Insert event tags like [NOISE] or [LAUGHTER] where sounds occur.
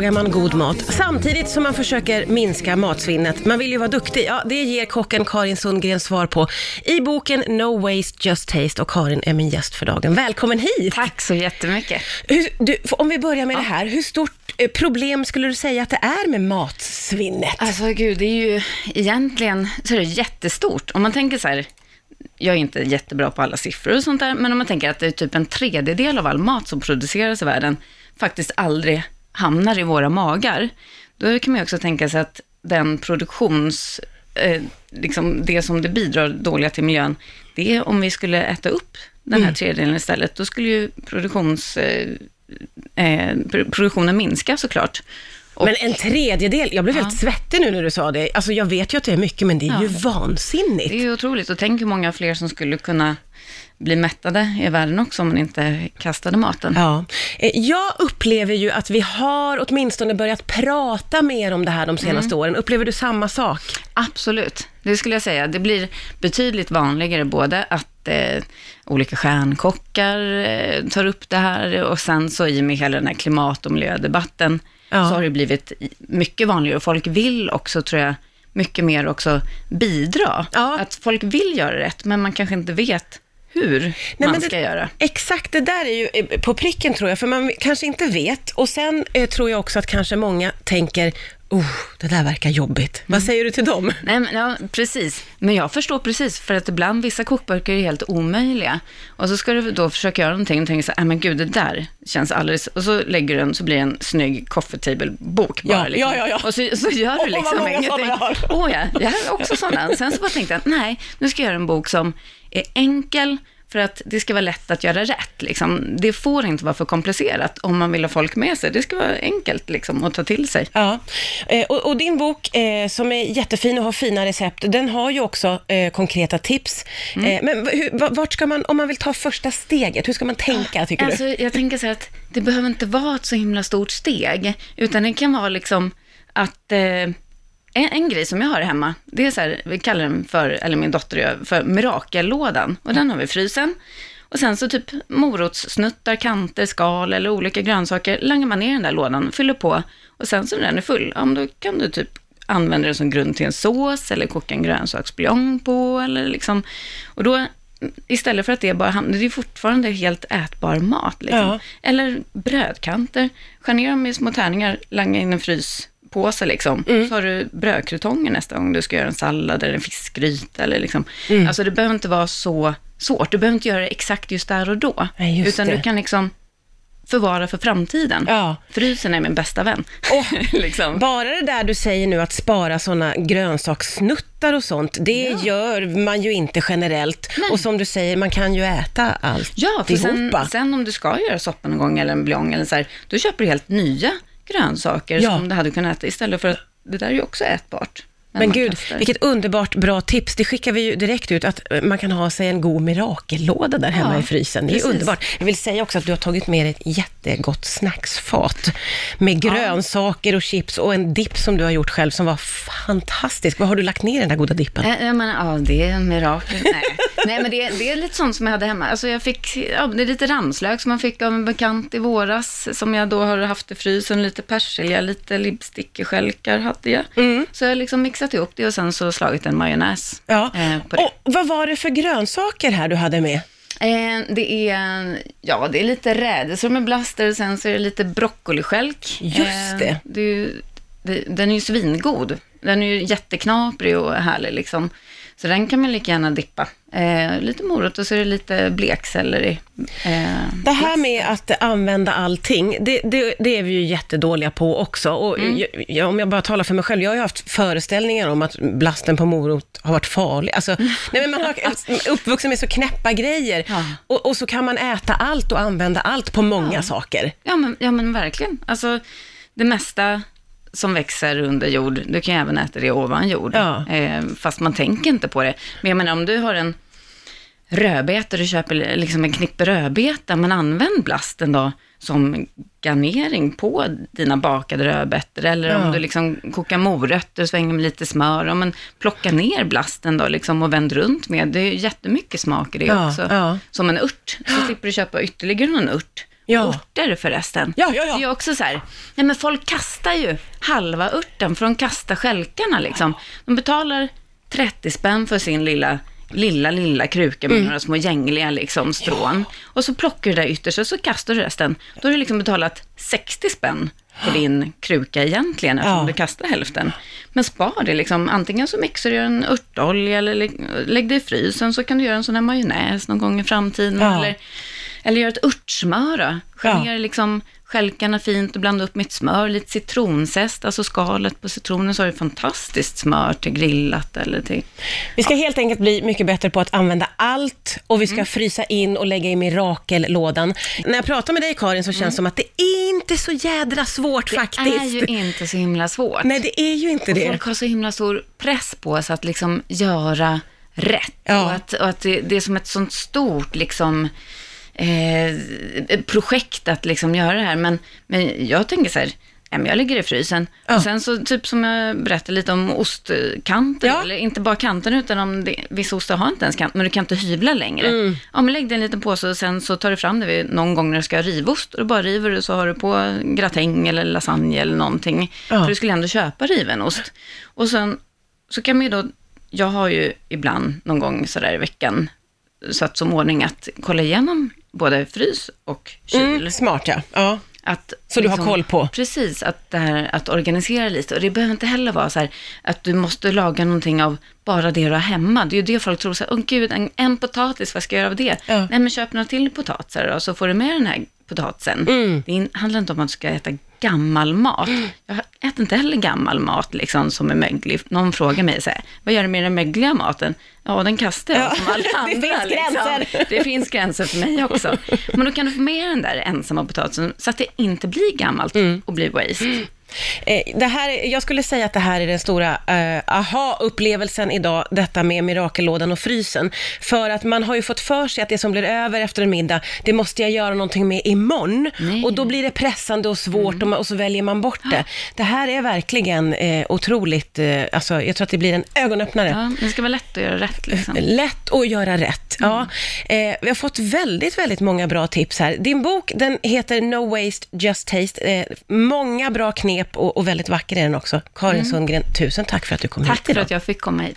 lagar man god mat samtidigt som man försöker minska matsvinnet? Man vill ju vara duktig. Ja, det ger kocken Karin Sundgren svar på i boken No Waste Just Taste och Karin är min gäst för dagen. Välkommen hit! Tack så jättemycket. Hur, du, om vi börjar med det här, hur stort eh, problem skulle du säga att det är med matsvinnet? Alltså gud, det är ju egentligen så är det jättestort. Om man tänker så här, jag är inte jättebra på alla siffror och sånt där, men om man tänker att det är typ en tredjedel av all mat som produceras i världen faktiskt aldrig hamnar i våra magar, då kan man ju också tänka sig att den produktions, eh, liksom det som det bidrar dåliga till miljön, det är om vi skulle äta upp den här Mm. tredjedelen istället, då skulle ju produktions, eh, eh, pro- produktionen minska såklart. Och- Men en tredjedel, jag blev Ja. helt svettig nu när du sa det. Alltså jag vet ju att det är mycket, men det är Ja. ju vansinnigt. Det är ju otroligt. Och tänk hur många fler som skulle kunna bli mättade i världen också om man inte kastade maten. Ja. Eh, Jag upplever ju att vi har åtminstone börjat prata mer om det här de senaste åren. Upplever du samma sak? Absolut, det skulle jag säga. Det blir betydligt vanligare både att eh, olika stjärnkockar eh, tar upp det här och sen så i och med hela den här klimat och miljödebatten Ja. så har det blivit mycket vanligare och folk vill också, tror jag, mycket mer också bidra. Ja. Att folk vill göra rätt, men man kanske inte vet hur man men ska det, göra. Exakt, det där är ju eh, på pricken tror jag, för man kanske inte vet. Och sen eh, tror jag också att kanske många tänker, oh, det där verkar jobbigt. Vad säger du till dem? Nej, men, ja, precis. Men jag förstår precis, för att ibland vissa kokböcker är helt omöjliga. Och så ska du då försöka göra någonting och tänka så här, "Nej, men gud, det där känns alldeles... Och så lägger du den, så blir det en snygg coffee table-bok bara. Ja, liksom. ja, ja, ja. Och så, så gör Åh, du liksom ingenting. Åh ja, jag har också sådana. Sen så bara tänkte jag, nej, nu ska jag göra en bok som är enkel, för att det ska vara lätt att göra rätt. Liksom. Det får inte vara för komplicerat om man vill ha folk med sig. Det ska vara enkelt liksom, att ta till sig. Ja, eh, och, och din bok eh, som är jättefin och har fina recept, den har ju också eh, konkreta tips. Mm. Eh, men hur, va- vart ska man, om man vill ta första steget, hur ska man tänka tycker Alltså, du? jag tänker så här att det behöver inte vara ett så himla stort steg, utan det kan vara liksom att eh, en, en grej som jag har hemma, det är så här, vi kallar den för, eller min dotter och jag, för mirakellådan. Och den har vi i frysen. Och sen så typ morotssnuttar, kanter, skal eller olika grönsaker langar man ner i den där lådan, fyller på och sen så när den är full, ja men då kan du typ använda det som grund till en sås eller koka en grönsaksbuljong på eller liksom, och då istället för att det bara hamnar, det är fortfarande helt ätbar mat liksom. Ja. Eller brödkanter, skär ner dem i små tärningar, langa in en fryspåse liksom. Mm. Så har du brödkrutonger nästa gång du ska göra en sallad eller en fiskgryta eller liksom. Mm. Alltså det behöver inte vara så svårt, du behöver inte göra det exakt just där och då. Nej, utan det. du kan liksom förvara för framtiden. Ja. Frysen är min bästa vän. [LAUGHS] Liksom. Bara det där du säger nu att spara sådana grönsakssnuttar och sånt, det gör man ju inte generellt. Nej. Och som du säger, man kan ju äta allt Ja, för sen, sen om du ska göra soppa någon gång eller en buljong eller så här, då köper du helt nya grönsaker Ja. som du hade kunnat äta istället för att det där är ju också ätbart. Men gud, vilket underbart bra tips. Det skickar vi ju direkt ut, att eh, man kan ha sig en god mirakellåda där hemma Ja, i frysen. Det är precis. underbart. Jag vill säga också att du har tagit med dig ett jättegott snacksfat med grönsaker och chips och en dipp som du har gjort själv som var fantastisk. Vad har du lagt ner i den där goda dippen? Eh, Jag menar, ja, det är en mirakel. Nej, Nej men det, det är lite sånt som jag hade hemma. Alltså jag fick, ja, det är lite ramslök som man fick av en bekant i våras, som jag då har haft i frysen. Lite persilja, lite libstickeskälkar hade jag. Mm. Så jag liksom mixat ihop det och sen så slagit en majonnäs Ja. eh, på det. Och vad var det för grönsaker här du hade med? Eh, det är, ja, det är lite rädisor med blaster och sen så är det lite broccoliskälk. Just det. det, är ju- det. Den är ju svingod. Den är ju jätteknaprig och härlig liksom. Så den kan man lika gärna dippa. Eh, lite morot och så är det lite blekselleri. Eh, Det här med att använda allting, det, det, det är vi ju jättedåliga på också. Och Mm. jag, om jag bara talar för mig själv, jag har ju haft föreställningar om att blasten på morot har varit farlig. Alltså, nej men man har [LAUGHS] uppvuxen med så knäppa grejer. Ja. Och, och så kan man äta allt och använda allt på många saker. ja, men, ja, men verkligen. Alltså, det mesta som växer under jord, du kan även äta det ovan jord. Ja. Eh, fast man tänker inte på det. Men jag menar, om du har en rödbetor, du köper liksom en knippe rödbeta, men använd blasten då som garnering på dina bakade rödbetor. Eller Ja. om du liksom kokar morötter och svänger med lite smör. Ja, men plocka ner blasten då liksom och vänd runt med. Det är jättemycket smak i det Ja, också. Som en ört, så slipper du köpa ytterligare någon ört. Ja. Örter förresten. Ja, ja, ja. Det är också så här, nej men folk kastar ju halva örten, för de kastar stjälkarna liksom. De betalar 30 spänn för sin lilla, lilla, lilla kruka med några små gängliga liksom strån. Och så plockar du det där ytterst och så kastar du resten. Då har du liksom betalat 60 spänn på din kruka egentligen, eftersom Ja. du kastar hälften. Men spar det liksom, antingen så mixar du en örtolja eller lägg det i frysen så kan du göra en sån här majonnäs någon gång i framtiden. Ja. Eller, eller gör ett örtsmör då. Skär Ja. ner liksom stjälkarna fint och blanda upp med ett smör, lite citronzest, alltså skalet på citronen så har du fantastiskt smör till grillat eller till... Vi ska helt enkelt bli mycket bättre på att använda allt och vi ska Mm. frysa in och lägga i mirakellådan. När jag pratar med dig Karin så känns det som att det är inte så jädra svårt faktiskt. Mm. Det är ju inte så himla svårt. Nej, det är ju inte Och det. folk har så himla stor press på sig att liksom göra rätt. Ja. Och att, och att det, det är som ett sånt stort liksom, eh, projekt att liksom göra det här. Men, men jag tänker så här, ja, men jag lägger det i frysen. Ja. Och sen så, typ som jag berättade lite om ostkanter, Ja. eller inte bara kanten utan om det, vissa ostar har inte ens kant, men du kan inte hyvla längre. Mm. Ja, men lägg det i en liten påse och sen så tar du fram det vid någon gång när du ska ha rivost. Och då bara river du så har du på gratäng eller lasagne eller någonting. Ja. För du skulle ändå köpa riven ost. Och sen så kan man ju då, jag har ju ibland någon gång sådär i veckan satt som ordning att kolla igenom både frys och kyl. Mm, smart ja. ja. Att Så du har koll på? Precis, att, det här, att organisera lite. Och det behöver inte heller vara så här att du måste laga någonting av bara det du har hemma. Det är ju det folk tror, så här, åh gud, en, en potatis, vad ska jag göra av det? Ja. Nej, men köp några till potatisar och så får du med den här potatisen. Mm. Det handlar inte om att du ska äta gammal mat. Jag äter inte heller gammal mat liksom, som är möglig. Någon frågar mig så här, vad gör du med den mögliga maten? Ja, den kastar jag Ja, som alla [LAUGHS] det andra. finns gränser. Liksom. Det finns gränser för mig också. Men då kan du få med den där ensamma potatisen så att det inte blir gammalt Mm. och blir waste. Eh, Det här, jag skulle säga att det här är den stora eh, aha-upplevelsen idag, detta med mirakellådan och frysen. För att man har ju fått för sig att det som blir över efter en middag, det måste jag göra någonting med imorgon. Nej. Mm. Och då blir det pressande och svårt och, man, och så väljer man bort det. Det här är verkligen eh, otroligt, eh, alltså jag tror att det blir en ögonöppnare. Ja, det ska vara lätt att göra rätt liksom. Lätt att göra rätt. Ja. Eh, vi har fått väldigt, väldigt många bra tips här. Din bok, den heter No Waste Just Taste. Många bra knep och, och väldigt vacker är den också. Karin Sundgren, tusen tack för att du kom hit Tack för idag. att jag fick komma hit.